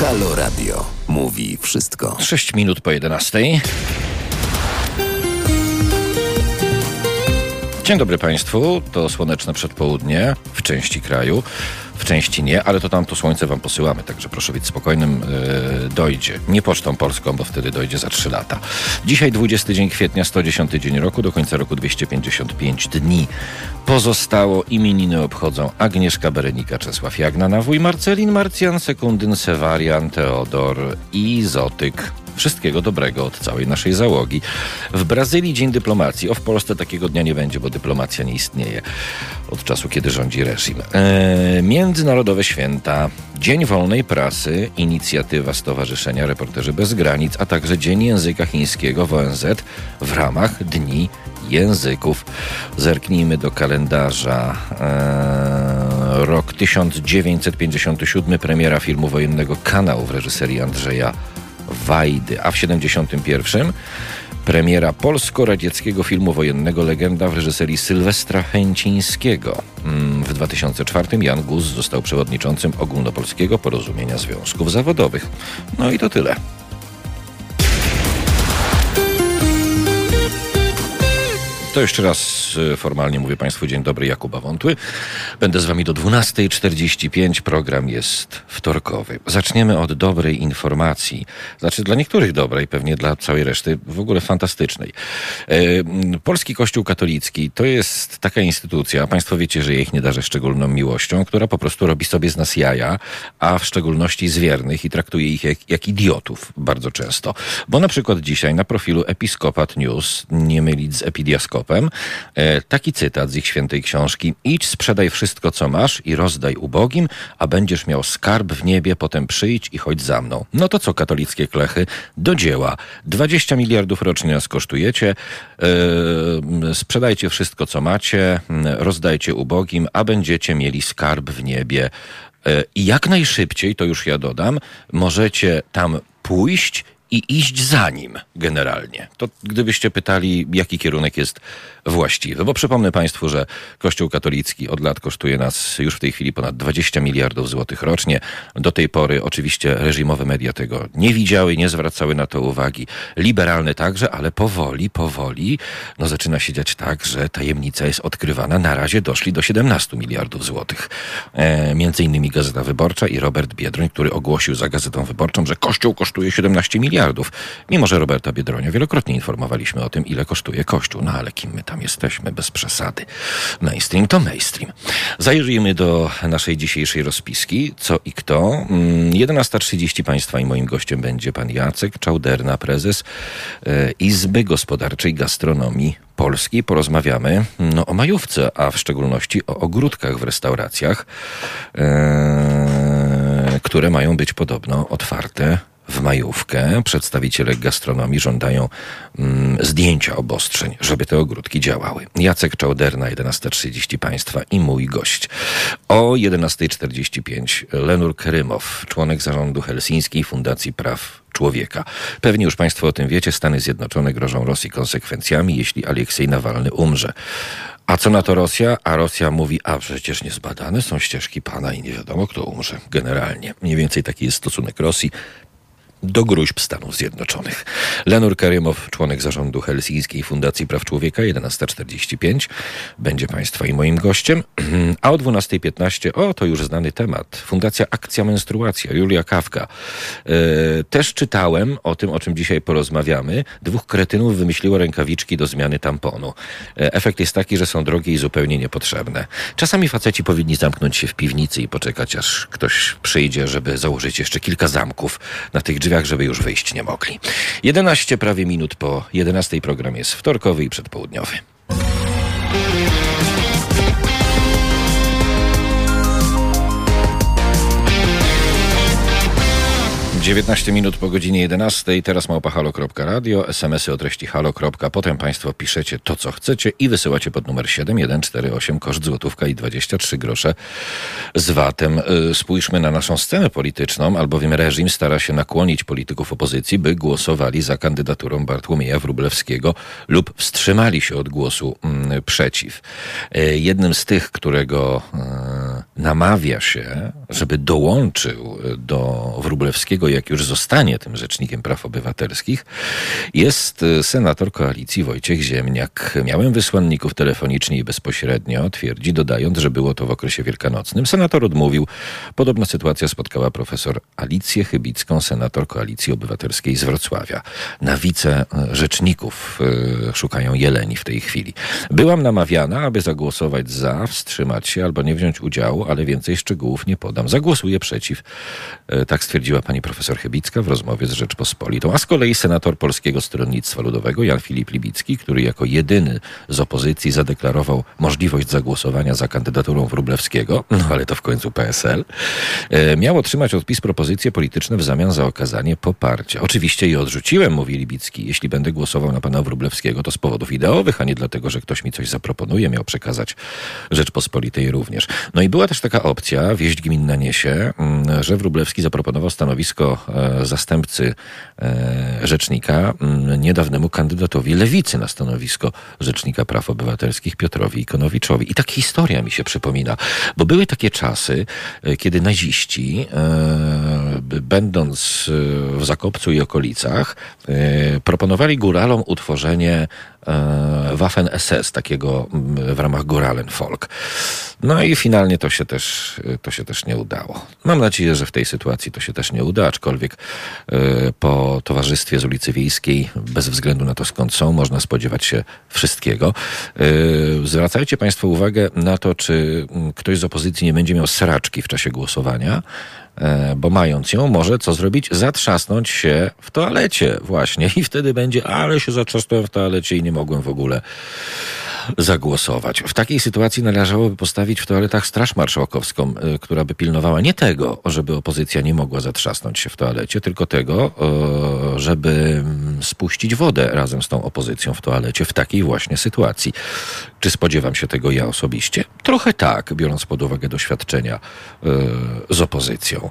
Halo Radio mówi wszystko. 6 minut po 11. Dzień dobry Państwu, to słoneczne przedpołudnie w części kraju, w części nie, ale to tam to słońce Wam posyłamy, także proszę być spokojnym, yy, dojdzie. Nie pocztą polską, bo wtedy dojdzie za 3 lata. Dzisiaj 20 dzień kwietnia, 110 dzień roku, do końca roku 255 dni. Pozostało imieniny obchodzą Agnieszka Berenika, Czesław Jagna, Nawój, Marcelin, Marcjan, Sekundyn, Sewarian, Teodor i Zotyk. Wszystkiego dobrego od całej naszej załogi. W Brazylii Dzień Dyplomacji. O, w Polsce takiego dnia nie będzie, bo dyplomacja nie istnieje od czasu, kiedy rządzi reżim. E, międzynarodowe święta. Dzień Wolnej Prasy, inicjatywa Stowarzyszenia Reporterzy Bez Granic, a także Dzień Języka Chińskiego w ONZ w ramach Dni Języków. Zerknijmy do kalendarza. E, rok 1957, premiera filmu wojennego Kanał w reżyserii Andrzeja Wajdy, a w 71 premiera polsko-radzieckiego filmu wojennego Legenda w reżyserii Sylwestra Chęcińskiego. W 2004 Jan Guz został przewodniczącym Ogólnopolskiego Porozumienia Związków Zawodowych. No i to tyle. To jeszcze raz y, formalnie mówię Państwu dzień dobry, Jakuba Wątły. Będę z Wami do 12.45. Program jest wtorkowy. Zaczniemy od dobrej informacji. Znaczy dla niektórych dobrej, pewnie dla całej reszty w ogóle fantastycznej. E, Polski Kościół Katolicki to jest taka instytucja, Państwo wiecie, że ja ich nie darzę szczególną miłością, która po prostu robi sobie z nas jaja, a w szczególności z wiernych i traktuje ich jak, jak idiotów bardzo często. Bo na przykład dzisiaj na profilu Episkopat News, nie mylić z Epidiaskopem, E, taki cytat z ich świętej książki. Idź, sprzedaj wszystko, co masz i rozdaj ubogim, a będziesz miał skarb w niebie, potem przyjdź i chodź za mną. No to co, katolickie klechy? Do dzieła. 20 miliardów rocznie nas kosztujecie. Yy, sprzedajcie wszystko, co macie, rozdajcie ubogim, a będziecie mieli skarb w niebie. Yy, I jak najszybciej, to już ja dodam, możecie tam pójść i iść za nim generalnie. To gdybyście pytali, jaki kierunek jest właściwy. Bo przypomnę Państwu, że Kościół katolicki od lat kosztuje nas już w tej chwili ponad 20 miliardów złotych rocznie. Do tej pory oczywiście reżimowe media tego nie widziały, nie zwracały na to uwagi. Liberalne także, ale powoli, powoli no zaczyna się dziać tak, że tajemnica jest odkrywana. Na razie doszli do 17 miliardów złotych. E, między innymi Gazeta Wyborcza i Robert Biedroń, który ogłosił za Gazetą Wyborczą, że Kościół kosztuje 17 miliardów. Mimo, że Roberta Biedronia wielokrotnie informowaliśmy o tym, ile kosztuje Kościół. No ale kim my tam jesteśmy, bez przesady. Mainstream to mainstream. Zajrzyjmy do naszej dzisiejszej rozpiski. Co i kto? 11.30 Państwa i moim gościem będzie pan Jacek Czauderna, prezes e, Izby Gospodarczej Gastronomii Polskiej. Porozmawiamy no, o majówce, a w szczególności o ogródkach w restauracjach, e, które mają być podobno otwarte w majówkę. Przedstawiciele gastronomii żądają mm, zdjęcia obostrzeń, żeby te ogródki działały. Jacek Czałderna, 11.30 Państwa i mój gość. O 11.45 Lenur Krymow, członek zarządu Helsińskiej Fundacji Praw Człowieka. Pewnie już Państwo o tym wiecie, Stany Zjednoczone grożą Rosji konsekwencjami, jeśli Aleksiej Nawalny umrze. A co na to Rosja? A Rosja mówi, a przecież niezbadane są ścieżki pana i nie wiadomo, kto umrze. Generalnie. Mniej więcej taki jest stosunek Rosji do gruźb Stanów Zjednoczonych. Lenur Karymow, członek zarządu Helsińskiej Fundacji Praw Człowieka, 11.45, będzie Państwa i moim gościem. A o 12.15, o to już znany temat, Fundacja Akcja Menstruacja, Julia Kawka. E, też czytałem o tym, o czym dzisiaj porozmawiamy. Dwóch kretynów wymyśliło rękawiczki do zmiany tamponu. E, efekt jest taki, że są drogie i zupełnie niepotrzebne. Czasami faceci powinni zamknąć się w piwnicy i poczekać, aż ktoś przyjdzie, żeby założyć jeszcze kilka zamków na tych drzwiach drzwiach, żeby już wyjść nie mogli. 11 prawie minut po 11 program jest wtorkowy i przedpołudniowy. 19 minut po godzinie 11. Teraz małpahalo.radio, smsy o treści halo. Potem Państwo piszecie to, co chcecie i wysyłacie pod numer 7148, koszt złotówka i 23 grosze z VAT-em. Y, spójrzmy na naszą scenę polityczną, albowiem reżim stara się nakłonić polityków opozycji, by głosowali za kandydaturą Bartłomieja Wróblewskiego lub wstrzymali się od głosu mm, przeciw. Y, jednym z tych, którego y, namawia się, żeby dołączył do Wróblewskiego, jak już zostanie tym rzecznikiem praw obywatelskich, jest e, senator koalicji Wojciech Ziemniak. Miałem wysłanników telefonicznie i bezpośrednio, twierdzi, dodając, że było to w okresie wielkanocnym. Senator odmówił. Podobna sytuacja spotkała profesor Alicję Chybicką, senator koalicji obywatelskiej z Wrocławia. Na wice rzeczników e, szukają Jeleni w tej chwili. Byłam namawiana, aby zagłosować za, wstrzymać się albo nie wziąć udziału, ale więcej szczegółów nie podam. Zagłosuję przeciw. E, tak stwierdziła pani profesor Chybicka w rozmowie z Rzeczpospolitą. A z kolei senator Polskiego Stronnictwa Ludowego Jan Filip Libicki, który jako jedyny z opozycji zadeklarował możliwość zagłosowania za kandydaturą Wróblewskiego, no ale to w końcu PSL, e, miał otrzymać od PiS propozycje polityczne w zamian za okazanie poparcia. Oczywiście je odrzuciłem, mówi Libicki. Jeśli będę głosował na pana Wróblewskiego, to z powodów ideowych, a nie dlatego, że ktoś mi coś zaproponuje, miał przekazać Rzeczpospolitej również. No i była też taka opcja, wieść gminna niesie, mm, że Wróblewski zaproponował stanowisko e, zastępcy e, rzecznika mm, niedawnemu kandydatowi lewicy na stanowisko rzecznika praw obywatelskich Piotrowi Ikonowiczowi. I tak historia mi się przypomina, bo były takie czasy, e, kiedy naziści, będąc w Zakopcu i okolicach, proponowali góralom utworzenie Waffen SS, takiego mm, w ramach Góralen Folk. No i finalnie to się też, to się też nie udało. Mam nadzieję, że w tej sytuacji to się też nie uda, aczkolwiek e, po towarzystwie z ulicy Wiejskiej, bez względu na to skąd są, można spodziewać się wszystkiego. E, zwracajcie Państwo uwagę na to, czy ktoś z opozycji nie będzie miał sraczki w czasie głosowania, e, bo mając ją, może co zrobić? Zatrzasnąć się w toalecie właśnie i wtedy będzie, ale się zatrzasnąłem w toalecie i nie mogłem w ogóle zagłosować. W takiej sytuacji należałoby postawić w toaletach Straż Marszałkowską, y, która by pilnowała nie tego, żeby opozycja nie mogła zatrzasnąć się w toalecie, tylko tego, y, żeby mm, spuścić wodę razem z tą opozycją w toalecie w takiej właśnie sytuacji. Czy spodziewam się tego ja osobiście? Trochę tak, biorąc pod uwagę doświadczenia y, z opozycją.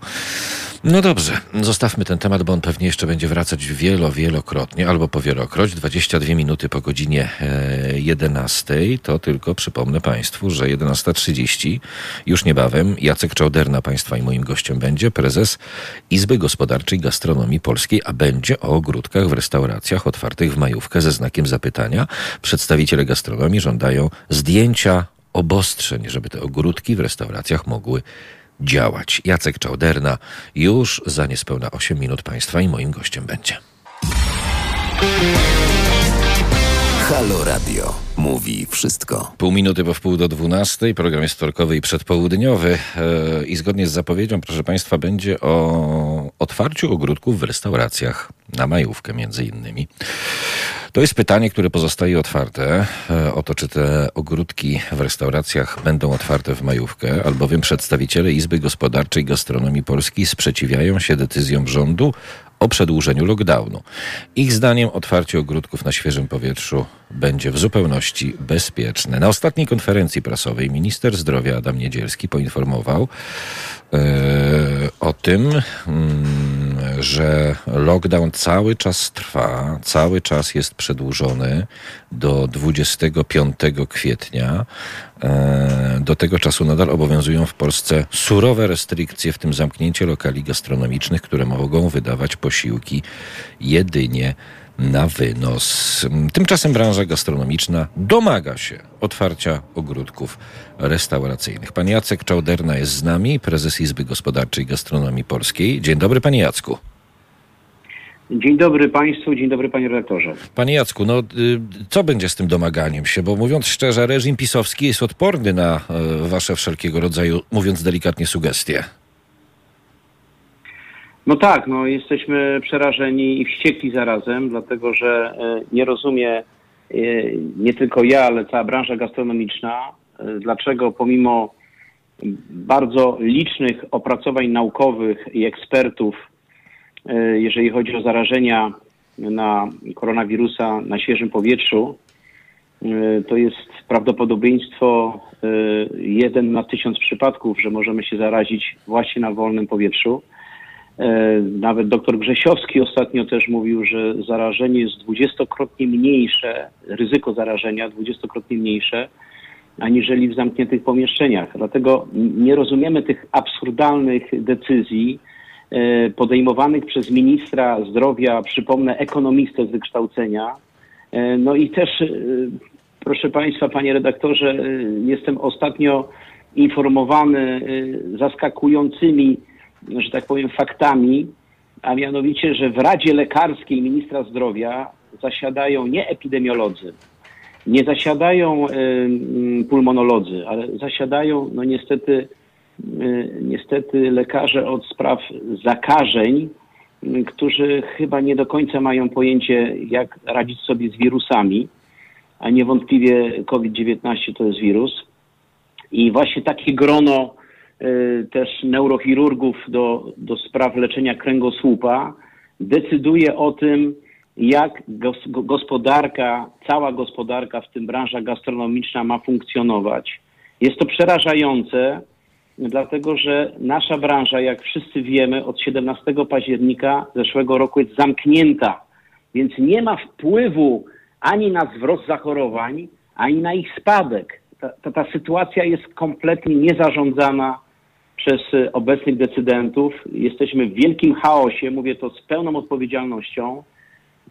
No dobrze, zostawmy ten temat, bo on pewnie jeszcze będzie wracać wielo, wielokrotnie albo powielokroć. 22 minuty po godzinie 11. E, to tylko przypomnę Państwu, że 11.30 już niebawem Jacek Czauderna Państwa i moim gościem będzie prezes Izby Gospodarczej Gastronomii Polskiej, a będzie o ogródkach w restauracjach otwartych w majówkę ze znakiem zapytania. Przedstawiciele gastronomii żądają zdjęcia obostrzeń, żeby te ogródki w restauracjach mogły działać. Jacek Czauderna już za niespełna 8 minut Państwa i moim gościem będzie. Halo Radio. Mówi wszystko. Pół minuty po wpół do dwunastej. Program jest wtorkowy i przedpołudniowy. E, I zgodnie z zapowiedzią, proszę Państwa, będzie o otwarciu ogródków w restauracjach na majówkę między innymi. To jest pytanie, które pozostaje otwarte e, o to, czy te ogródki w restauracjach będą otwarte w majówkę, albowiem przedstawiciele Izby Gospodarczej Gastronomii Polskiej sprzeciwiają się decyzjom rządu o przedłużeniu lockdownu. Ich zdaniem otwarcie ogródków na świeżym powietrzu będzie w zupełności bezpieczne. Na ostatniej konferencji prasowej minister zdrowia Adam Niedzielski poinformował yy, o tym, yy, że lockdown cały czas trwa, cały czas jest przedłużony do 25 kwietnia. E, do tego czasu nadal obowiązują w Polsce surowe restrykcje, w tym zamknięcie lokali gastronomicznych, które mogą wydawać posiłki jedynie na wynos. Tymczasem branża gastronomiczna domaga się otwarcia ogródków restauracyjnych. Pan Jacek Czauderna jest z nami, prezes Izby Gospodarczej Gastronomii Polskiej. Dzień dobry, panie Jacku. Dzień dobry Państwu, dzień dobry Panie Redaktorze. Panie Jacku, no y, co będzie z tym domaganiem się? Bo mówiąc szczerze, reżim pisowski jest odporny na y, Wasze wszelkiego rodzaju, mówiąc delikatnie, sugestie. No tak, no jesteśmy przerażeni i wściekli zarazem, dlatego że y, nie rozumie nie tylko ja, ale cała branża gastronomiczna, dlaczego pomimo bardzo licznych opracowań naukowych i ekspertów jeżeli chodzi o zarażenia na koronawirusa na świeżym powietrzu, to jest prawdopodobieństwo jeden na tysiąc przypadków, że możemy się zarazić właśnie na wolnym powietrzu. E, nawet doktor Grzesiowski ostatnio też mówił, że zarażenie jest dwudziestokrotnie mniejsze, ryzyko zarażenia dwudziestokrotnie mniejsze, aniżeli w zamkniętych pomieszczeniach. Dlatego nie rozumiemy tych absurdalnych decyzji e, podejmowanych przez ministra zdrowia, przypomnę, ekonomistę z wykształcenia. E, no i też, proszę Państwa, panie redaktorze, jestem ostatnio informowany zaskakującymi że tak powiem, faktami, a mianowicie, że w Radzie Lekarskiej Ministra Zdrowia zasiadają nie epidemiolodzy, nie zasiadają pulmonolodzy, ale zasiadają, no niestety, niestety lekarze od spraw zakażeń, którzy chyba nie do końca mają pojęcie, jak radzić sobie z wirusami, a niewątpliwie COVID-19 to jest wirus. I właśnie takie grono też neurochirurgów do, do spraw leczenia kręgosłupa decyduje o tym, jak gospodarka, cała gospodarka, w tym branża gastronomiczna ma funkcjonować. Jest to przerażające, dlatego że nasza branża, jak wszyscy wiemy, od 17 października zeszłego roku jest zamknięta, więc nie ma wpływu ani na wzrost zachorowań, ani na ich spadek. Ta, ta, ta sytuacja jest kompletnie niezarządzana przez y, obecnych decydentów. Jesteśmy w wielkim chaosie, mówię to z pełną odpowiedzialnością,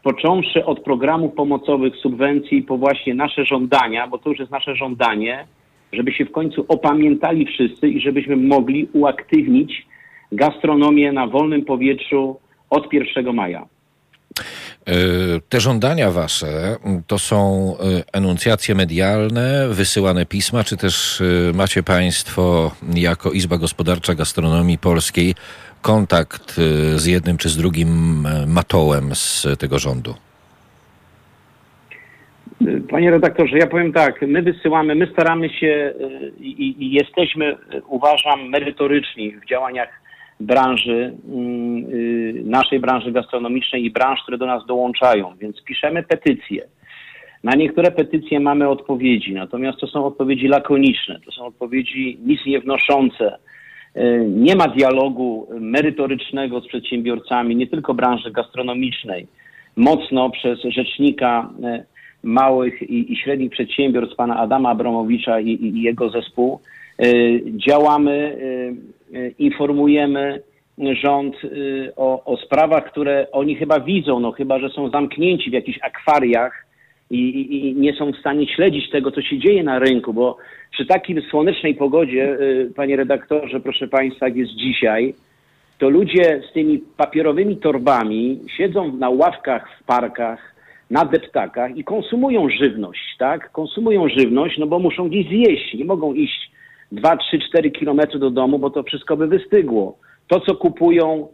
począwszy od programów pomocowych, subwencji, po właśnie nasze żądania, bo to już jest nasze żądanie, żeby się w końcu opamiętali wszyscy i żebyśmy mogli uaktywnić gastronomię na wolnym powietrzu od 1 maja. E, te żądania wasze to są e, enuncjacje medialne, wysyłane pisma, czy też e, macie państwo jako Izba Gospodarcza Gastronomii Polskiej kontakt z jednym czy z drugim matołem z tego rządu? Panie redaktorze, ja powiem tak, my wysyłamy, my staramy się i, i jesteśmy, uważam, merytoryczni w działaniach branży, mm, y, naszej branży gastronomicznej i branż, które do nas dołączają, więc piszemy petycje. Na niektóre petycje mamy odpowiedzi, natomiast to są odpowiedzi lakoniczne, to są odpowiedzi nic nie wnoszące. Y, nie ma dialogu merytorycznego z przedsiębiorcami, nie tylko branży gastronomicznej. Mocno przez rzecznika y, małych i, średnich przedsiębiorstw, pana Adama Abramowicza i, jego zespół, działamy informujemy rząd y, o, o, sprawach, które oni chyba widzą, no chyba, że są zamknięci w jakichś akwariach i, i, i, nie są w stanie śledzić tego, co się dzieje na rynku, bo przy takiej słonecznej pogodzie, y, panie redaktorze, proszę państwa, jak jest dzisiaj, to ludzie z tymi papierowymi torbami siedzą na ławkach w parkach, na deptakach i konsumują żywność, tak? Konsumują żywność, no bo muszą gdzieś zjeść, nie mogą iść 2, 3, 4 kilometry do domu, bo to wszystko by wystygło. To, co kupują,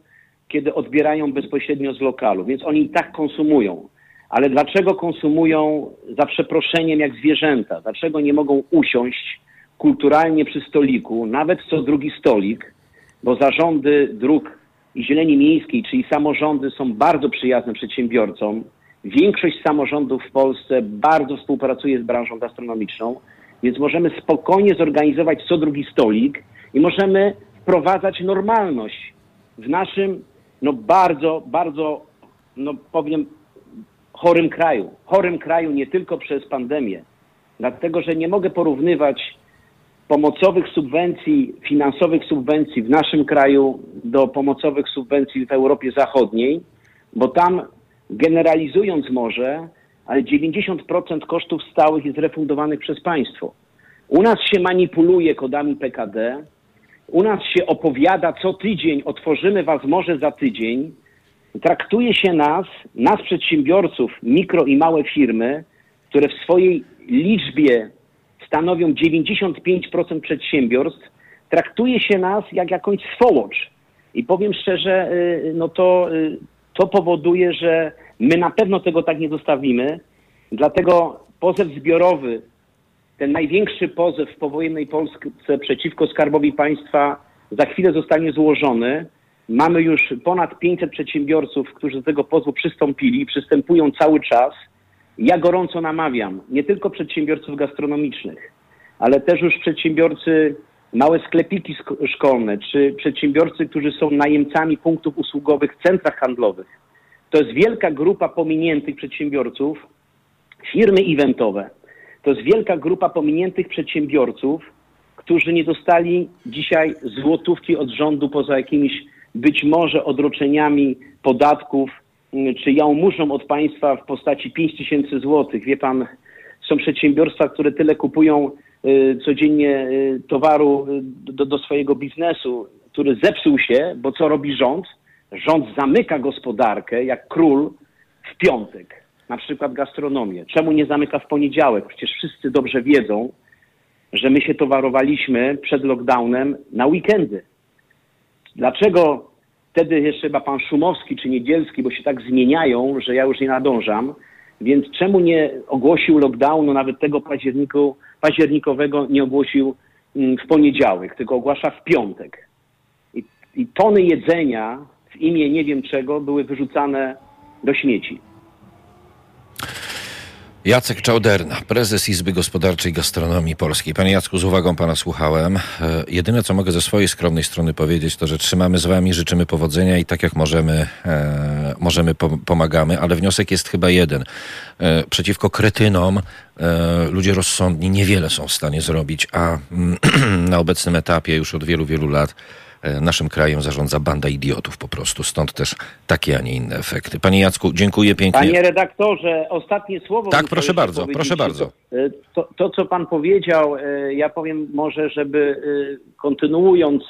kiedy odbierają bezpośrednio z lokalu, więc oni i tak konsumują. Ale dlaczego konsumują za przeproszeniem jak zwierzęta? Dlaczego nie mogą usiąść kulturalnie przy stoliku, nawet co drugi stolik, bo zarządy dróg i zieleni miejskiej, czyli samorządy są bardzo przyjazne przedsiębiorcom. Większość samorządów w Polsce bardzo współpracuje z branżą gastronomiczną. Więc możemy spokojnie zorganizować co drugi stolik i możemy wprowadzać normalność w naszym, no bardzo, bardzo, no powiem, chorym kraju. Chorym kraju nie tylko przez pandemię. Dlatego, że nie mogę porównywać pomocowych subwencji, finansowych subwencji w naszym kraju do pomocowych subwencji w Europie Zachodniej, bo tam generalizując może, ale 90% kosztów stałych jest refundowanych przez państwo. U nas się manipuluje kodami PKD, u nas się opowiada co tydzień, otworzymy was może za tydzień. Traktuje się nas, nas przedsiębiorców, mikro i małe firmy, które w swojej liczbie stanowią 95% przedsiębiorstw, traktuje się nas jak jakąś swołocz. I powiem szczerze, y, no to, y, to powoduje, że My na pewno tego tak nie zostawimy, dlatego pozew zbiorowy, ten największy pozew w powojennej Polsce przeciwko Skarbowi Państwa za chwilę zostanie złożony. Mamy już ponad 500 przedsiębiorców, którzy do tego pozwu przystąpili, przystępują cały czas. Ja gorąco namawiam nie tylko przedsiębiorców gastronomicznych, ale też już przedsiębiorcy, małe sklepiki szkolne, czy przedsiębiorcy, którzy są najemcami punktów usługowych w centrach handlowych. To jest wielka grupa pominiętych przedsiębiorców, firmy eventowe. To jest wielka grupa pominiętych przedsiębiorców, którzy nie dostali dzisiaj złotówki od rządu poza jakimiś być może odroczeniami podatków mm, czy jałmużną od państwa w postaci 5 tysięcy złotych. Wie pan, są przedsiębiorstwa, które tyle kupują y, codziennie y, towaru y, do, do swojego biznesu, który zepsuł się, bo co robi rząd? Rząd zamyka gospodarkę jak król w piątek, na przykład gastronomię. Czemu nie zamyka w poniedziałek? Przecież wszyscy dobrze wiedzą, że my się towarowaliśmy przed lockdownem na weekendy. Dlaczego wtedy jeszcze chyba pan Szumowski czy Niedzielski, bo się tak zmieniają, że ja już nie nadążam, więc czemu nie ogłosił lockdownu, nawet tego październiku, październikowego nie ogłosił mm, w poniedziałek, tylko ogłasza w piątek. I, I tony jedzenia w imię nie wiem czego były wyrzucane do śmieci. Jacek Czauderna, prezes Izby Gospodarczej Gastronomii Polskiej. Panie Jacku, z uwagą pana słuchałem. E, jedyne, co mogę ze swojej skromnej strony powiedzieć, to, że trzymamy z wami, życzymy powodzenia i tak jak możemy, e, możemy pomagamy, ale wniosek jest chyba jeden. E, przeciwko kretynom ludzie rozsądni niewiele są w stanie zrobić, a mm, na obecnym etapie już od wielu, wielu lat naszym krajem zarządza banda idiotów po prostu. Stąd też takie, a nie inne efekty. Panie Jacku, dziękuję pięknie. Panie redaktorze, ostatnie słowo. Tak, proszę bardzo, proszę bardzo. E, to, to, co pan powiedział, e, ja powiem może, żeby kontynuując,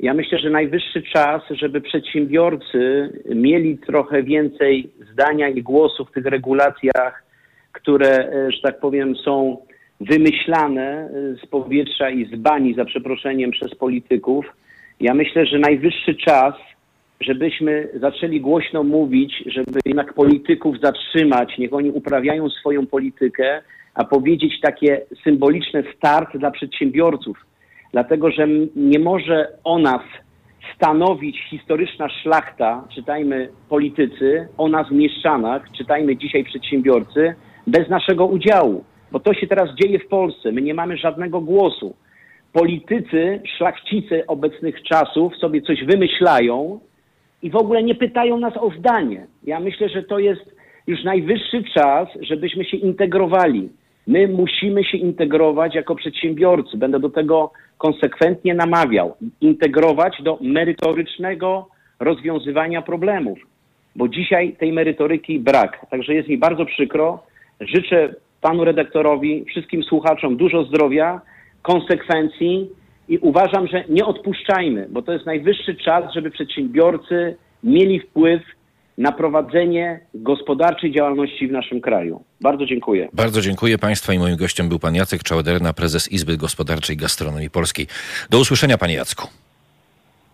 ja myślę, że najwyższy czas, żeby przedsiębiorcy mieli trochę więcej zdania i głosu w tych regulacjach, które, że tak powiem, są wymyślane z powietrza i z bani, za przeproszeniem, przez polityków ja myślę, że najwyższy czas, żebyśmy zaczęli głośno mówić, żeby jednak polityków zatrzymać, niech oni uprawiają swoją politykę, a powiedzieć takie symboliczne start dla przedsiębiorców. Dlatego, że nie może o nas stanowić historyczna szlachta, czytajmy politycy, o nas mieszczanach, czytajmy dzisiaj przedsiębiorcy, bez naszego udziału. Bo to się teraz dzieje w Polsce. My nie mamy żadnego głosu politycy, szlachcice obecnych czasów sobie coś wymyślają i w ogóle nie pytają nas o zdanie. Ja myślę, że to jest już najwyższy czas, żebyśmy się integrowali. My musimy się integrować jako przedsiębiorcy. Będę do tego konsekwentnie namawiał. Integrować do merytorycznego rozwiązywania problemów, bo dzisiaj tej merytoryki brak. Także jest mi bardzo przykro. Życzę panu redaktorowi, wszystkim słuchaczom dużo zdrowia konsekwencji i uważam, że nie odpuszczajmy, bo to jest najwyższy czas, żeby przedsiębiorcy mieli wpływ na prowadzenie gospodarczej działalności w naszym kraju. Bardzo dziękuję. Bardzo dziękuję Państwa i moim gościem był pan Jacek Czałderna, prezes Izby Gospodarczej Gastronomii Polskiej. Do usłyszenia Panie Jacku.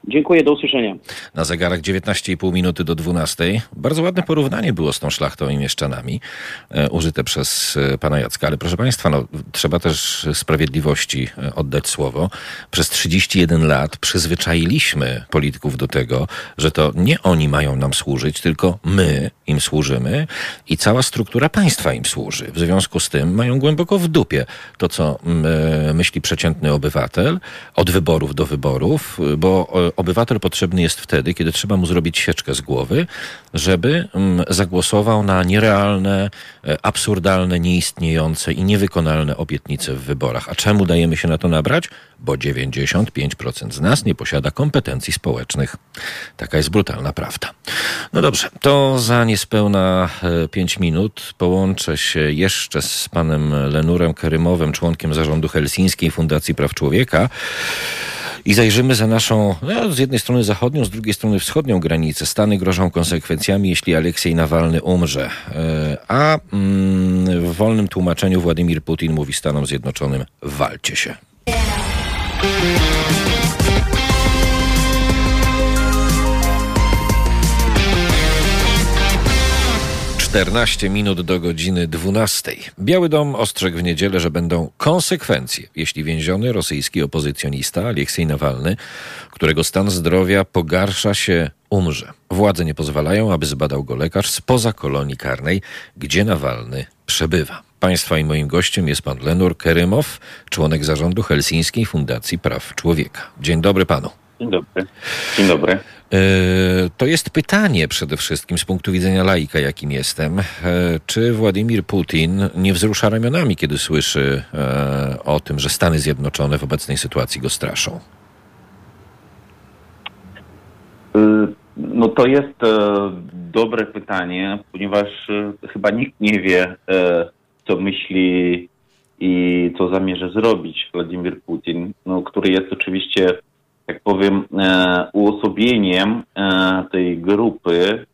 Dziękuję, do usłyszenia. Na zegarach 19,5 minuty do 12. Bardzo ładne porównanie było z tą szlachtą i mieszczanami, e, użyte przez e, pana Jacka. Ale proszę państwa, no, trzeba też sprawiedliwości e, oddać słowo. Przez 31 lat przyzwyczailiśmy polityków do tego, że to nie oni mają nam służyć, tylko my im służymy i cała struktura państwa im służy. W związku z tym mają głęboko w dupie to, co myśli przeciętny obywatel od wyborów do wyborów, bo obywatel potrzebny jest wtedy, kiedy trzeba mu zrobić sieczkę z głowy, żeby mm, zagłosował na nierealne, e, absurdalne, nieistniejące i niewykonalne obietnice w wyborach. A czemu dajemy się na to nabrać? Bo 95% z nas nie posiada kompetencji społecznych. Taka jest brutalna prawda. No dobrze, to za niespełna 5 e, minut połączę się jeszcze z panem Lenurem Kerymowem, członkiem zarządu Helsińskiej Fundacji Praw Człowieka i zajrzymy za naszą, no, z jednej strony zachodnią, z drugiej strony wschodnią granicę. Stany grożą konsekwencjami, jeśli Aleksiej Nawalny umrze. E, a mm, w wolnym tłumaczeniu Władimir Putin mówi Stanom Zjednoczonym: walcie się. 14 minut do godziny 12. Biały Dom ostrzegł w niedzielę, że będą konsekwencje, jeśli więziony rosyjski opozycjonista Aleksiej Nawalny, którego stan zdrowia pogarsza się, umrze. Władze nie pozwalają, aby zbadał go lekarz spoza kolonii karnej, gdzie Nawalny przebywa. Państwa i moim gościem jest pan Lenur Kerymow, członek zarządu Helsińskiej Fundacji Praw Człowieka. Dzień dobry panu. Dzień dobry. Dzień dobry. E, to jest pytanie przede wszystkim z punktu widzenia laika, jakim jestem. E, czy Władimir Putin nie wzrusza ramionami, kiedy słyszy e, o tym, że Stany Zjednoczone w obecnej sytuacji go straszą? No to jest dobre pytanie, ponieważ chyba nikt nie wie, co myśli i co zamierza zrobić Władimir Putin, no, który jest oczywiście jak powiem, e, uosobieniem e, tej grupy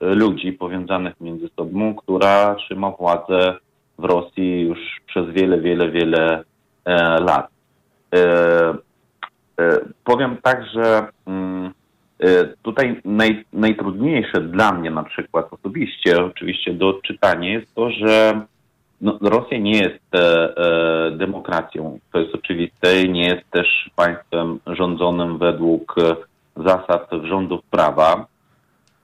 e, ludzi powiązanych między sobą, która trzyma władzę w Rosji już przez wiele, wiele, wiele lat. Powiem tak, że mm, tutaj naj, najtrudniejsze dla mnie na przykład osobiście, oczywiście do odczytania jest to, że no, Rosja nie jest e, e, demokracją, to jest oczywiste, nie jest też państwem rządzonym według e, zasad rządów prawa,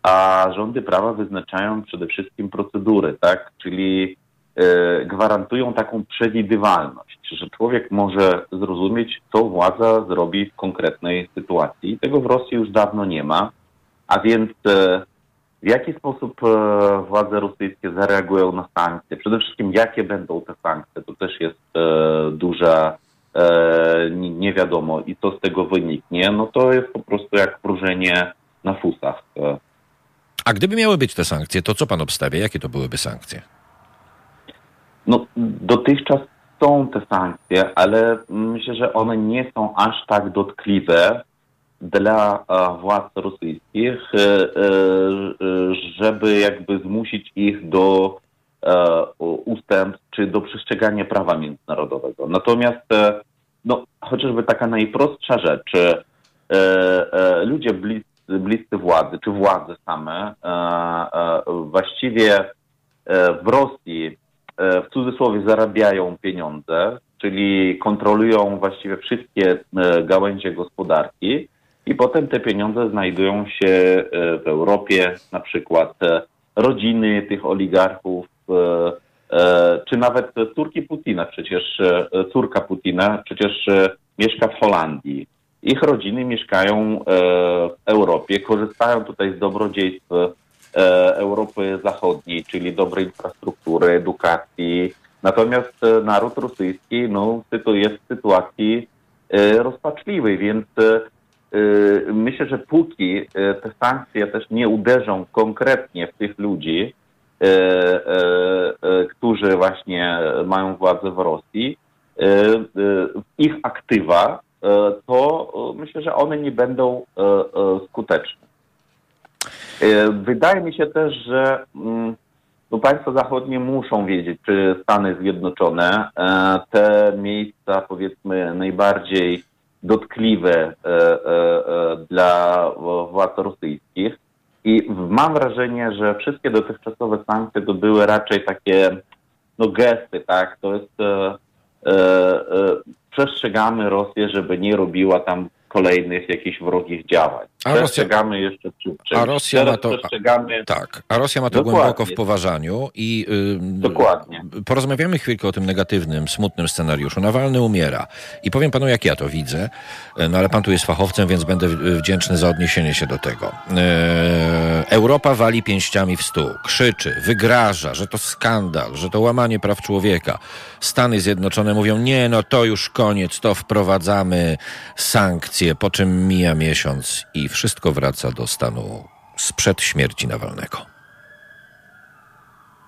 a rządy prawa wyznaczają przede wszystkim procedury, tak? Czyli e, gwarantują taką przewidywalność, że człowiek może zrozumieć, co władza zrobi w konkretnej sytuacji. Tego w Rosji już dawno nie ma, a więc e, w jaki sposób e, władze rosyjskie zareagują na sankcje? Przede wszystkim, jakie będą te sankcje? To też jest e, duża e, nie wiadomo i co z tego wyniknie. No to jest po prostu jak wróżenie na fusach. A gdyby miały być te sankcje, to co pan obstawia? Jakie to byłyby sankcje? No, dotychczas są te sankcje, ale myślę, że one nie są aż tak dotkliwe, dla władz rosyjskich, e, e, żeby jakby zmusić ich do e, ustępstw czy do przestrzegania prawa międzynarodowego. Natomiast no, chociażby taka najprostsza rzecz, ludzie bliscy, bliscy władzy, czy władze same, właściwie w Rosji w cudzysłowie zarabiają pieniądze, czyli kontrolują właściwie wszystkie gałęzie gospodarki, i potem te pieniądze znajdują się e, w Europie, na przykład e, rodziny tych oligarchów, e, czy nawet córki Putina, przecież córka Putina przecież mieszka w Holandii. Ich rodziny mieszkają w Europie, korzystają tutaj z dobrodziejstw Europy Zachodniej, czyli dobrej infrastruktury, edukacji. Natomiast naród rosyjski no, jest w sytuacji rozpaczliwej, więc myślę, że póki y, te sankcje też nie uderzą konkretnie w tych ludzi, y, którzy właśnie mają władzę w Rosji, ich aktywa, to myślę, że one nie będą skuteczne. Wydaje mi się też, że no państwa zachodnie muszą wiedzieć, czy Stany Zjednoczone te miejsca, powiedzmy, najbardziej dotkliwe e, e, e, dla władz rosyjskich. I mam wrażenie, że wszystkie dotychczasowe sankcje to były raczej takie no, gesty, tak? To jest przestrzegamy Rosję, żeby nie robiła tam kolejnych jakichś wrogich działań. A przestrzegamy Rosja, jeszcze A Rosja ma to, tak, a Rosja ma to Dokładnie. głęboko w poważaniu i yy, Dokładnie. porozmawiamy chwilkę o tym negatywnym, smutnym scenariuszu. Nawalny umiera i powiem panu, jak ja to widzę, no ale pan tu jest fachowcem, więc będę wdzięczny za odniesienie się do tego. Yy, Europa wali pięściami w stół, krzyczy, wygraża, że to skandal, że to łamanie praw człowieka. Stany Zjednoczone mówią, nie, no to już koniec, to wprowadzamy sankcje, po czym mija miesiąc i wszystko wraca do stanu sprzed śmierci Nawalnego.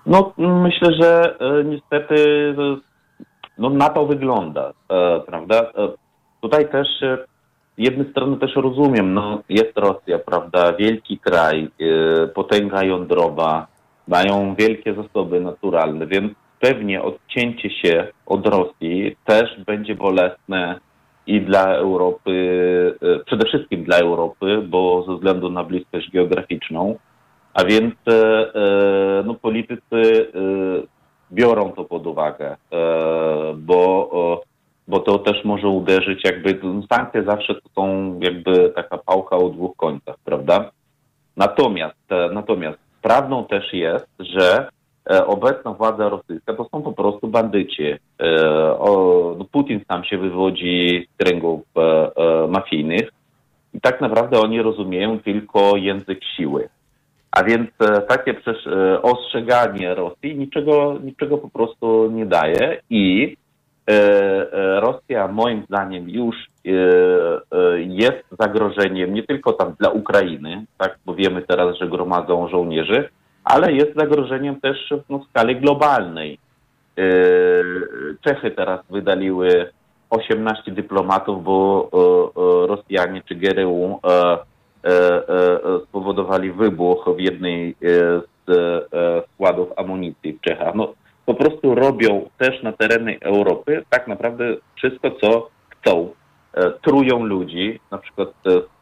No, myślę, że e, niestety no, na to wygląda, e, prawda? E, tutaj też z jednej strony też rozumiem, no, jest Rosja, prawda, wielki kraj, potęga jądrowa, mają wielkie zasoby naturalne, więc pewnie odcięcie się od Rosji też będzie bolesne i dla Europy, e, przede wszystkim dla Europy, bo ze względu na bliskość geograficzną, A więc no, politycy biorą to pod uwagę, bo, bo to też może uderzyć jakby, sankcje zawsze to są jakby taka pałka o dwóch końcach, prawda? Natomiast, natomiast prawdą też jest, że E, obecna władza rosyjska to są po prostu bandyci. E, no Putin sam się wywodzi z kręgów e, mafijnych i tak naprawdę oni rozumieją tylko język siły. A więc takie ostrzeganie Rosji niczego, niczego po prostu nie daje i Rosja moim zdaniem już jest zagrożeniem nie tylko tam dla Ukrainy, tak, bo wiemy teraz, że gromadzą żołnierzy, ale jest zagrożeniem też no, w skali globalnej. E, Czechy teraz wydaliły 18 dyplomatów, bo e, e, Rosjanie czy GRU spowodowali wybuch w jednej z składów amunicji w Czechach. No, po prostu robią też na terenie Europy tak naprawdę wszystko, co chcą. Trują ludzi, na przykład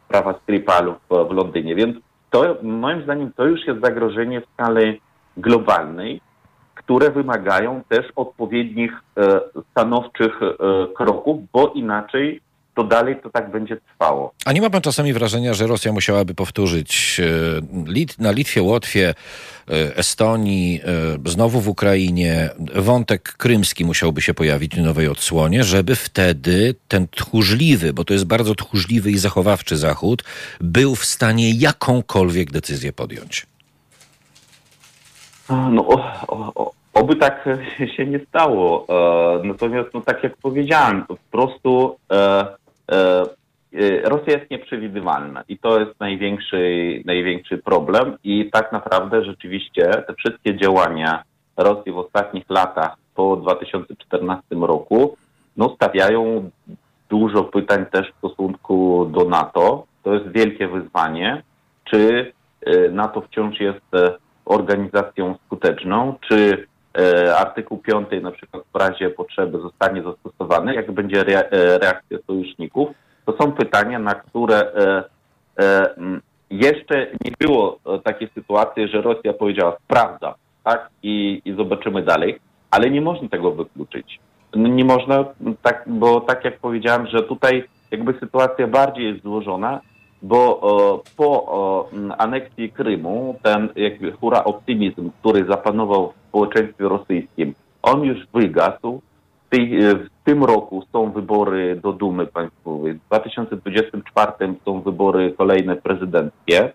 sprawa Skripalów w Londynie, więc to moim zdaniem to już jest zagrożenie w skali globalnej, które wymagają też odpowiednich e, stanowczych e, kroków, bo inaczej to dalej to tak będzie trwało. A nie ma pan czasami wrażenia, że Rosja musiałaby powtórzyć e, na Litwie, Łotwie, e, Estonii, e, znowu w Ukrainie, wątek krymski musiałby się pojawić w nowej odsłonie, żeby wtedy ten tchórzliwy, bo to jest bardzo tchórzliwy i zachowawczy Zachód, był w stanie jakąkolwiek decyzję podjąć? No, o, o, oby tak się nie stało. Natomiast, no, tak jak powiedziałem, po prostu Rosja jest nieprzewidywalna i to jest największy, największy problem i tak naprawdę rzeczywiście te wszystkie działania Rosji w ostatnich latach po 2014 roku no, stawiają dużo pytań też w stosunku do NATO. To jest wielkie wyzwanie, czy e, NATO wciąż jest organizacją skuteczną, czy artykuł 5 na przykład w razie potrzeby zostanie zastosowany, jak będzie reakcja sojuszników. To są pytania, na które e, e, jeszcze nie było e, takiej sytuacji, że Rosja powiedziała sprawdza, tak, i, i zobaczymy dalej, ale nie można tego wykluczyć. Nie można, tak, bo tak jak powiedziałem, że tutaj jakby sytuacja bardziej jest złożona, bo o, po o, aneksji Krymu ten jakby hura optymizm, który zapanował w społeczeństwie rosyjskim, on już wygasł. W, tej, w tym roku są wybory do Dumy Państwowej. W 2024 są wybory kolejne prezydenckie.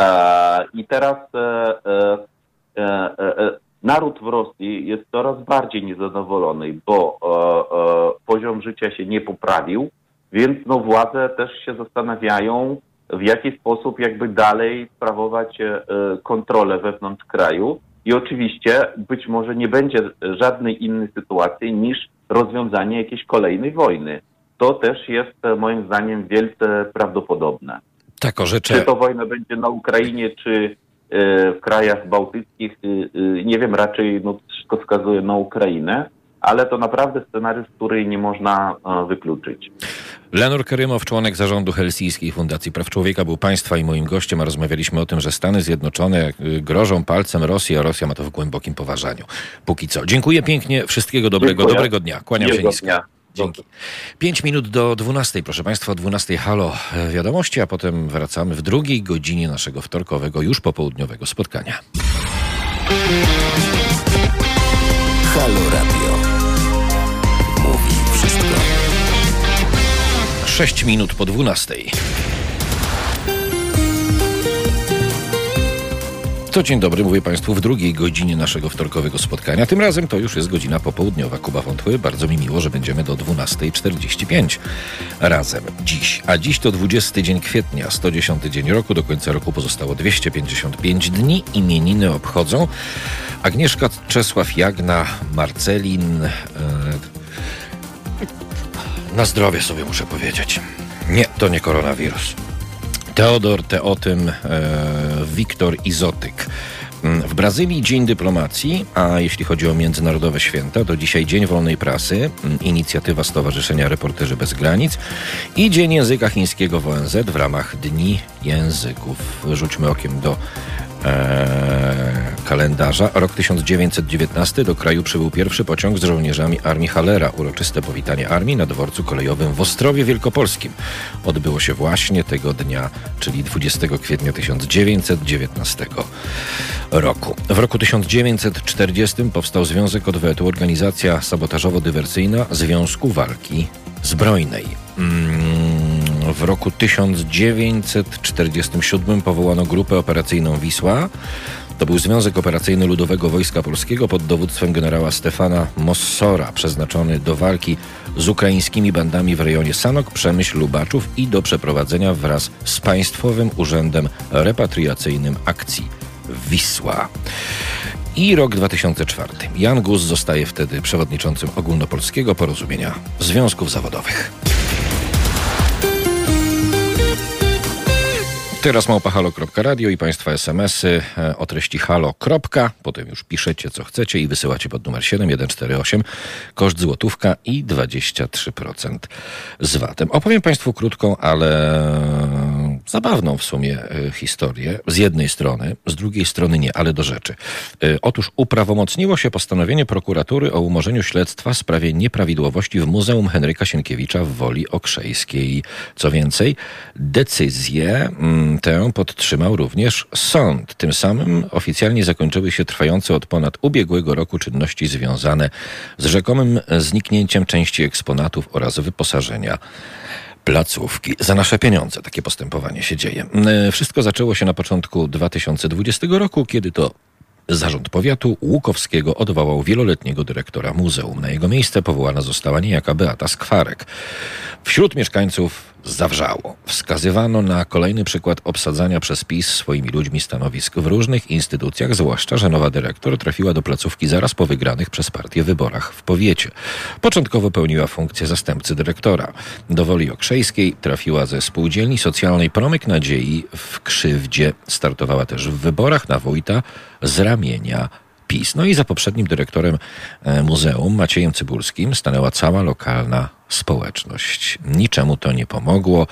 E, I teraz e, e, e, e naród w Rosji jest coraz bardziej niezadowolony, bo e, poziom życia się nie poprawił więc no, władze też się zastanawiają, w jaki sposób jakby dalej sprawować e, kontrolę wewnątrz kraju. I oczywiście być może nie będzie żadnej innej sytuacji niż rozwiązanie jakiejś kolejnej wojny. To też jest e, moim zdaniem wielce prawdopodobne. Tak, orzeczę. Czy to wojna będzie na Ukrainie, czy e, w krajach bałtyckich, nie wiem, raczej no, wszystko wskazuje na Ukrainę ale to naprawdę scenariusz, który nie można wykluczyć. Lenor Karymow, członek zarządu Helsińskiej Fundacji Praw Człowieka, był Państwa i moim gościem, a rozmawialiśmy o tym, że Stany Zjednoczone e, grożą palcem Rosji, a Rosja ma to w głębokim poważaniu. Póki co. Dziękuję pięknie, wszystkiego dobrego, Dziękuję. dobrego dnia. Kłaniam się nisko. Dnia. Dzięki. Pięć minut do dwunastej, proszę Państwa, o dwunastej halo e, wiadomości, a potem wracamy w drugiej godzinie naszego wtorkowego, już popołudniowego spotkania. 6 minut po 12. To dzień dobry, mówię Państwu w drugiej godzinie naszego wtorkowego spotkania. Tym razem to już jest godzina popołudniowa. Kuba Wątły, bardzo mi miło, że będziemy do 12.45 razem dziś. A dziś to 20 dzień kwietnia, 110 dzień roku. Do końca roku pozostało 255 dni. Imieniny obchodzą Agnieszka, Czesław, Jagna, Marcelin, yy, na zdrowie sobie muszę powiedzieć. Nie, to nie koronawirus. Teodor Teotym, e, Wiktor Izotyk. Mm, w Brazylii Dzień Dyplomacji, a jeśli chodzi o międzynarodowe święta, to dzisiaj Dzień Wolnej Prasy, mm, inicjatywa Stowarzyszenia Reporterzy Bez Granic i Dzień Języka Chińskiego w ONZ w ramach Dni Języków. Rzućmy okiem do e, kalendarza. Rok 1919 do kraju przybył pierwszy pociąg z żołnierzami Armii Halera. Uroczyste powitanie armii na dworcu kolejowym w Ostrowie Wielkopolskim odbyło się właśnie tego dnia, czyli 20 kwietnia 1919 roku. W roku 1940 powstał Związek Odwetu, organizacja sabotażowo-dywersyjna Związku Walki Zbrojnej. Mm w roku 1947 powołano grupę operacyjną Wisła. To był Związek Operacyjny Ludowego Wojska Polskiego pod dowództwem generała Stefana Mossora, przeznaczony do walki z ukraińskimi bandami w rejonie Sanok, Przemyśl, Lubaczów i do przeprowadzenia wraz z Państwowym Urzędem Repatriacyjnym akcji Wisła. I rok 2004. Jan Gus zostaje wtedy przewodniczącym ogólnopolskiego porozumienia związków zawodowych. Teraz małpahalo.radio i Państwa smsy e, o treści halo. Potem już piszecie co chcecie i wysyłacie pod numer 7148. Koszt złotówka i 23% z VAT-em. Opowiem Państwu krótką, ale zabawną w sumie e, historię. Z jednej strony, z drugiej strony nie, ale do rzeczy. E, otóż uprawomocniło się postanowienie prokuratury o umorzeniu śledztwa w sprawie nieprawidłowości w Muzeum Henryka Sienkiewicza w Woli Okrzejskiej. Co więcej, decyzję mm, tę podtrzymał również sąd. Tym samym oficjalnie zakończyły się trwające od ponad ubiegłego roku czynności związane z rzekomym zniknięciem części eksponatów oraz wyposażenia placówki. Za nasze pieniądze takie postępowanie się dzieje. E, wszystko zaczęło się na początku 2020 roku, kiedy to Zarząd Powiatu Łukowskiego odwołał wieloletniego dyrektora muzeum. Na jego miejsce powołana została niejaka Beata Skwarek. Wśród mieszkańców zawrzało. Wskazywano na kolejny przykład obsadzania przez PiS swoimi ludźmi stanowisk w różnych instytucjach, zwłaszcza, że nowa dyrektor trafiła do placówki zaraz po wygranych przez partię wyborach w powiecie. Początkowo pełniła funkcję zastępcy dyrektora. Do Woli Okrzejskiej trafiła ze spółdzielni socjalnej Promyk Nadziei w Krzywdzie. Startowała też w wyborach na wójta z ramienia PiS. No i za poprzednim dyrektorem e, muzeum, Maciejem Cybulskim, stanęła cała lokalna społeczność. Niczemu to nie pomogło.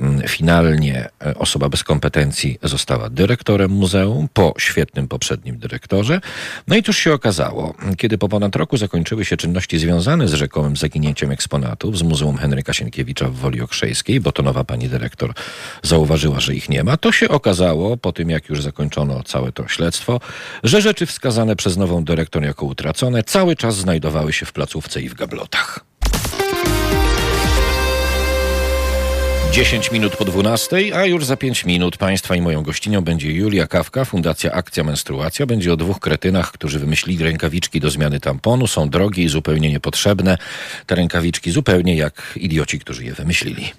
Mm, finalnie e, osoba bez kompetencji została dyrektorem muzeum po świetnym poprzednim dyrektorze. No i cóż się okazało, kiedy po ponad roku zakończyły się czynności związane z rzekomym zaginięciem eksponatów z Muzeum Henryka Sienkiewicza w Woli Okrzejskiej, bo to nowa pani dyrektor zauważyła, że ich nie ma, to się okazało, po tym jak już zakończono całe to śledztwo, że rzeczy wskazane przez nową dyrektor jako utracone cały czas znajdowały się w placówce i w gablotach. 10 minut po 12, a już za 5 minut Państwa i moją gościnią będzie Julia Kawka, Fundacja Akcja Menstruacja. Będzie o dwóch kretynach, którzy wymyślili rękawiczki do zmiany tamponu. Są drogie i zupełnie niepotrzebne. Te rękawiczki zupełnie jak idioci, którzy je wymyślili.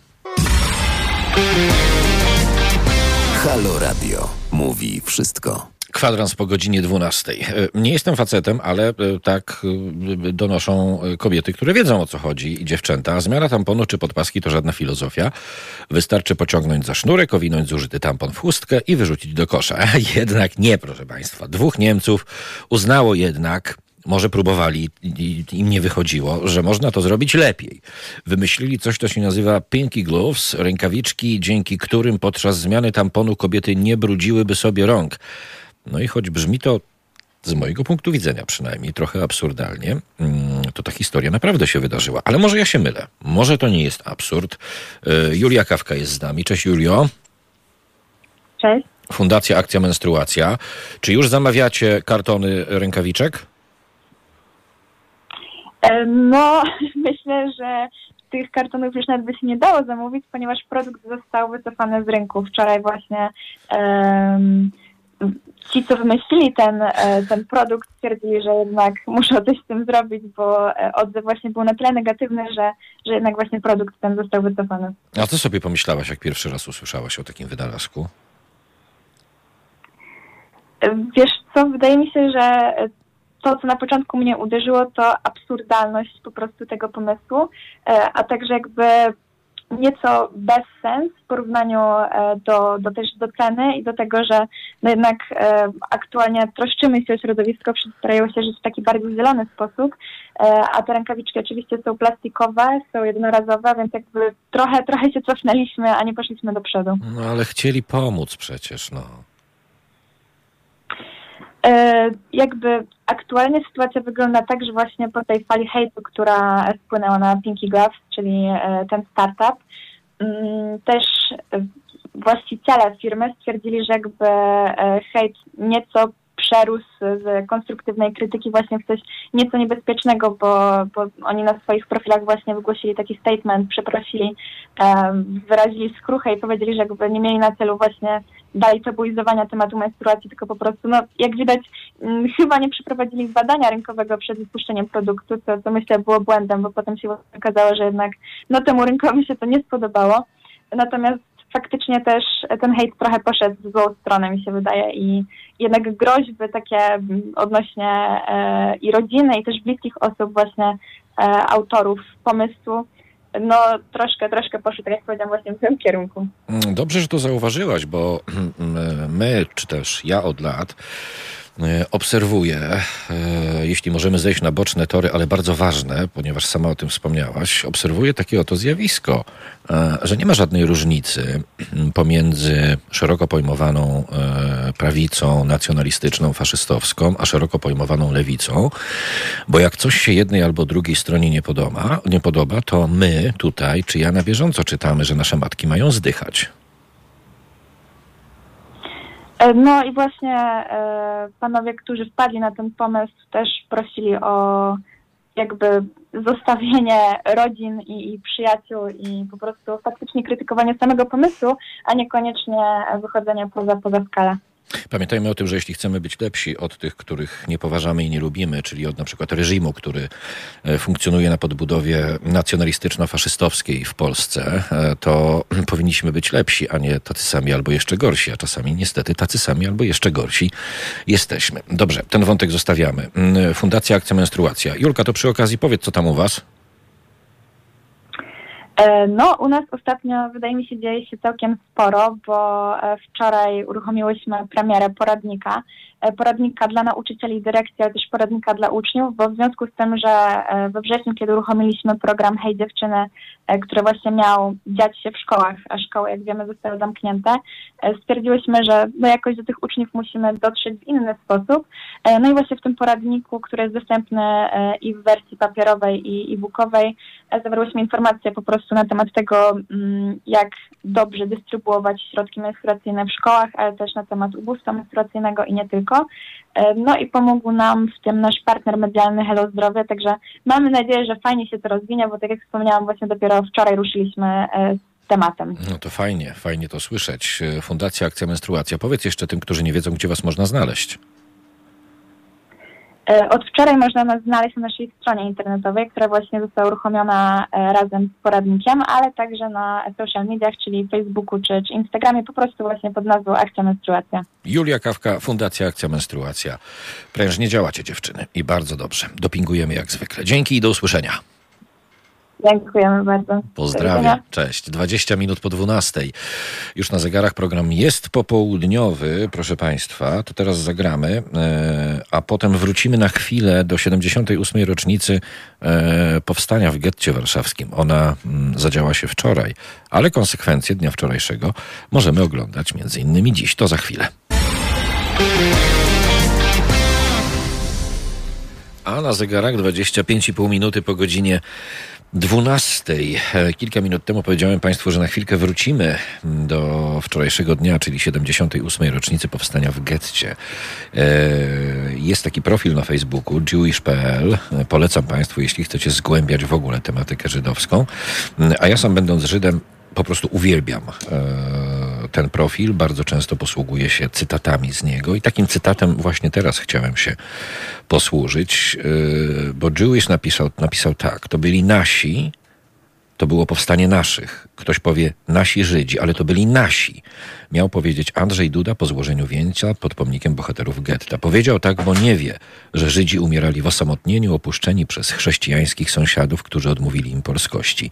Halo Radio mówi wszystko. Kwadrans po godzinie 12. E, nie jestem facetem, ale e, tak e, donoszą kobiety, które wiedzą o co chodzi i dziewczęta. Zmiana tamponu czy podpaski to żadna filozofia. Wystarczy pociągnąć za sznurek, owinąć zużyty tampon w chustkę i wyrzucić do kosza. jednak nie, proszę Państwa. Dwóch Niemców uznało jednak, może próbowali i im nie wychodziło, że można to zrobić lepiej. Wymyślili coś, co się nazywa pinky gloves, rękawiczki, dzięki którym podczas zmiany tamponu kobiety nie brudziłyby sobie rąk. No i choć brzmi to z mojego punktu widzenia przynajmniej trochę absurdalnie, mm, to ta historia naprawdę się wydarzyła. Ale może ja się mylę. Może to nie jest absurd. E, Julia Kawka jest z nami. Cześć Julio. Cześć. Fundacja Akcja Menstruacja. Czy już zamawiacie kartony rękawiczek? E, no, myślę, że tych kartonów już nawet by się nie dało zamówić, ponieważ produkt został wycofany z rynku. Wczoraj właśnie um, ci, co wymyślili ten, e, ten produkt, stwierdzili, że jednak muszą coś z tym zrobić, bo e, odzew właśnie był na tyle negatywny, że, że jednak właśnie produkt ten został wycofany. A co sobie pomyślałaś, jak pierwszy raz usłyszałaś o takim wynalazku? E, wiesz co, wydaje mi się, że to, co na początku mnie uderzyło, to absurdalność po prostu tego pomysłu, a także jakby nieco bez sens w porównaniu e, do, do też do ceny i do tego, że no jednak e, aktualnie troszczymy się o środowisko, starają się żyć w taki bardziej zielony sposób, e, a te rękawiczki oczywiście są plastikowe, są jednorazowe, więc jakby trochę, trochę się cofnęliśmy, a nie poszliśmy do przodu. No ale chcieli pomóc przecież, no. E, jakby aktualnie sytuacja wygląda tak, że właśnie po tej fali hejtu, która wpłynęła na Pinky Gloves, czyli e, ten startup, mm, też właściciele firmy stwierdzili, że jakby e, hejt nieco przerósł z konstruktywnej krytyki właśnie w coś nieco niebezpiecznego, bo, bo oni na swoich profilach właśnie wygłosili taki statement, przeprosili, wyrazili skruchę i powiedzieli, że jakby nie mieli na celu właśnie dalej tabuizowania tematu menstruacji, tylko po prostu, no jak widać, mm, chyba nie przeprowadzili badania rynkowego przed wypuszczeniem produktu, co, co myślę było błędem, bo potem się okazało, że jednak no temu rynkowi się to nie spodobało. Natomiast faktycznie też ten hejt trochę poszedł w złą stronę, mi się wydaje, i jednak groźby takie odnośnie e, i rodziny, i też bliskich osób właśnie e, autorów pomysłu, no troszkę, troszkę poszły, tak jak powiedziałam, właśnie w tym kierunku. Mm, dobrze, że to zauważyłaś, bo my, czy też ja od lat obserwuję, e, jeśli możemy zejść na boczne tory, ale bardzo ważne, ponieważ sama o tym wspomniałaś, obserwuję takie oto zjawisko, e, że nie ma żadnej różnicy pomiędzy szeroko pojmowaną prawicą nacjonalistyczną, faszystowską, a szeroko pojmowaną lewicą, bo jak coś się jednej albo drugiej stronie nie podoba, nie podoba, to my tutaj, czy ja na bieżąco czytamy, że nasze matki mają zdychać. E, no i właśnie e, panowie, którzy wpadli na ten pomysł, też prosili o jakby zostawienie rodzin i, i, przyjaciół i po prostu faktycznie krytykowanie samego pomysłu, a niekoniecznie wychodzenie poza, poza skalę. Pamiętajmy o tym, że jeśli chcemy być lepsi od tych, których nie poważamy i nie lubimy, czyli od na przykład reżimu, który e, funkcjonuje na podbudowie nacjonalistyczno-faszystowskiej w Polsce, e, to powinniśmy być lepsi, a nie tacy sami albo jeszcze gorsi, a czasami niestety tacy sami albo jeszcze gorsi jesteśmy. Dobrze, ten wątek zostawiamy. Mm, Fundacja Akcja Menstruacja. Julka, to przy okazji powiedz, co tam u was? E, no, u nas ostatnio, wydaje mi się, dzieje się całkiem sporo, bo e, wczoraj uruchomiłyśmy premierę poradnika. E, poradnika dla nauczycieli i dyrekcji, ale też poradnika dla uczniów, bo w związku z tym, że we wrześniu, kiedy uruchomiliśmy program Hej Dziewczyny, który właśnie miał dziać się w szkołach, a szkoły, jak wiemy, zostały zamknięte, stwierdziłyśmy, że no jakoś do tych uczniów musimy dotrzeć w inny sposób. No i właśnie w tym poradniku, który jest dostępny i w wersji papierowej i e-bookowej, zawarłyśmy informacje po prostu na temat tego, mm, jak dobrze dystrybuować środki menstruacyjne w szkołach, ale też na temat ubóstwa menstruacyjnego i nie tylko. E, no i pomógł nam w tym nasz partner medialny Hello Zdrowie, także mamy nadzieję, że fajnie się to rozwinie, bo tak jak wspomniałam, właśnie dopiero wczoraj ruszyliśmy e, tematem. No to fajnie, fajnie to słyszeć. E, Fundacja Akcja Menstruacja. Powiedz jeszcze tym, którzy nie wiedzą, gdzie was można znaleźć. E, od wczoraj można nas znaleźć na naszej stronie internetowej, która właśnie została uruchomiona e, razem z poradnikiem, ale także na social mediach, czyli Facebooku czy, czy Instagramie, po prostu właśnie pod nazwą Akcja Menstruacja. Julia Kawka, Fundacja Akcja Menstruacja. Prężnie działacie dziewczyny i bardzo dobrze. Dopingujemy jak zwykle. Dzięki i do usłyszenia. Dziękujemy bardzo. Pozdrawiam. Cześć. 20 minut po 12. Już na zegarach program jest popołudniowy, proszę Państwa. To teraz zagramy, e, a potem wrócimy na chwilę do 78. rocznicy e, powstania w getcie warszawskim. Ona mm, zadziała się wczoraj, ale konsekwencje dnia wczorajszego możemy oglądać między innymi dziś. To za chwilę. A na zegarach 25,5 minuty po godzinie 12. E, kilka minut temu powiedziałem Państwu, że na chwilkę wrócimy do wczorajszego dnia, czyli 78. rocznicy powstania w getcie. E, jest taki profil na Facebooku, jewish.pl. Polecam Państwu, jeśli chcecie zgłębiać w ogóle tematykę żydowską. A ja sam będąc Żydem, po prostu uwielbiam e, ten profil. Bardzo często posługuję się cytatami z niego. I takim cytatem właśnie teraz chciałem się posłużyć, e, bo Jewish napisał, napisał tak, to byli nasi, to było powstanie naszych, Ktoś powie nasi Żydzi, ale to byli nasi. Miał powiedzieć Andrzej Duda po złożeniu wieńca pod pomnikiem bohaterów getta. Powiedział tak, bo nie wie, że Żydzi umierali w osamotnieniu, opuszczeni przez chrześcijańskich sąsiadów, którzy odmówili im polskości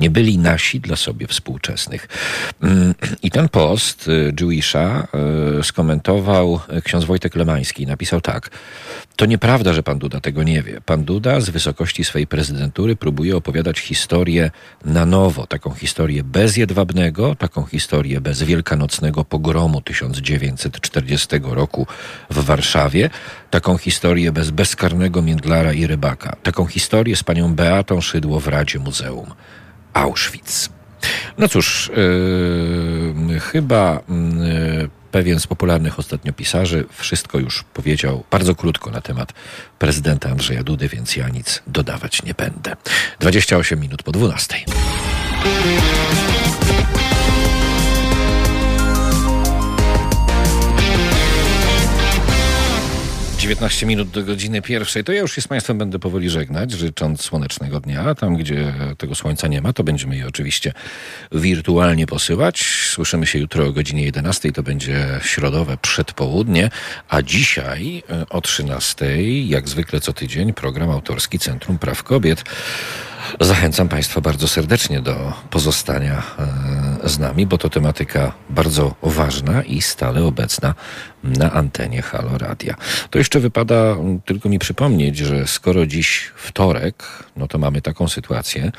nie byli nasi dla sobie współczesnych. Mm, I ten post y, Jewisha y, skomentował ksiądz Wojtek Lemański. Napisał tak. To nieprawda, że pan Duda tego nie wie. Pan Duda z wysokości swojej prezydentury próbuje opowiadać historię na nowo. Taką historię bez Jedwabnego, taką historię bez wielkanocnego pogromu 1940 roku w Warszawie, taką historię bez bezkarnego Międlara i Rybaka, taką historię z panią Beatą Szydło w Radzie Muzeum. Auschwitz. No cóż, yy, chyba yy, pewien z popularnych ostatnio pisarzy wszystko już powiedział bardzo krótko na temat prezydenta Andrzeja Dudy, więc ja nic dodawać nie będę. 28 minut po 12. Thank you. 19 minut do godziny pierwszej. To ja już się z Państwem będę powoli żegnać, życząc słonecznego dnia. Tam, gdzie tego słońca nie ma, to będziemy je oczywiście wirtualnie posyłać. Słyszymy się jutro o godzinie 11. To będzie środowe przedpołudnie. A dzisiaj e, o 13, jak zwykle co tydzień, program autorski Centrum Praw Kobiet. Zachęcam Państwa bardzo serdecznie do pozostania e, z nami, bo to tematyka bardzo ważna i stale obecna na antenie Halo Radia. To jeszcze wypada tylko mi przypomnieć, że skoro dziś wtorek, no to mamy taką sytuację,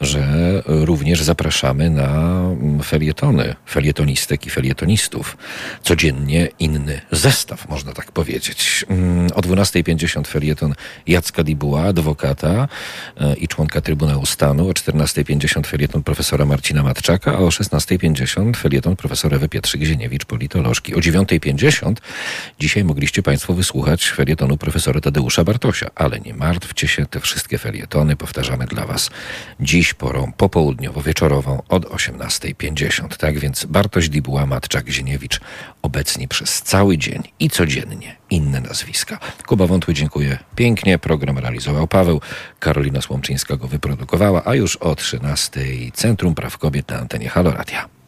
że również zapraszamy na felietony, felietonistek i felietonistów. Codziennie inny zestaw, można tak powiedzieć. O 12.50 felieton Jacka Dibuła, adwokata e, i członka Trybunału Stanu, o 14.50 felieton profesora Marcina Matczaka, a o 16.50 felieton profesora Ewy Pietrzyk-Zieniewicz, politolożki. O 9.50 dzisiaj mogliście Państwo wysłuchać felietonu profesora Tadeusza Bartosia, ale nie martwcie się, te wszystkie felietony powtarzamy dla Was dziś porą popołudniowo-wieczorową od 18.50. Tak więc Bartoś Dibuła, Matczak, Zieniewicz obecni przez cały dzień i codziennie inne nazwiska. Kuba Wątły dziękuję pięknie. Program realizował Paweł. Karolina Słomczyńska go wyprodukowała, a już o 13 Centrum Praw Kobiet na antenie Halo Radia.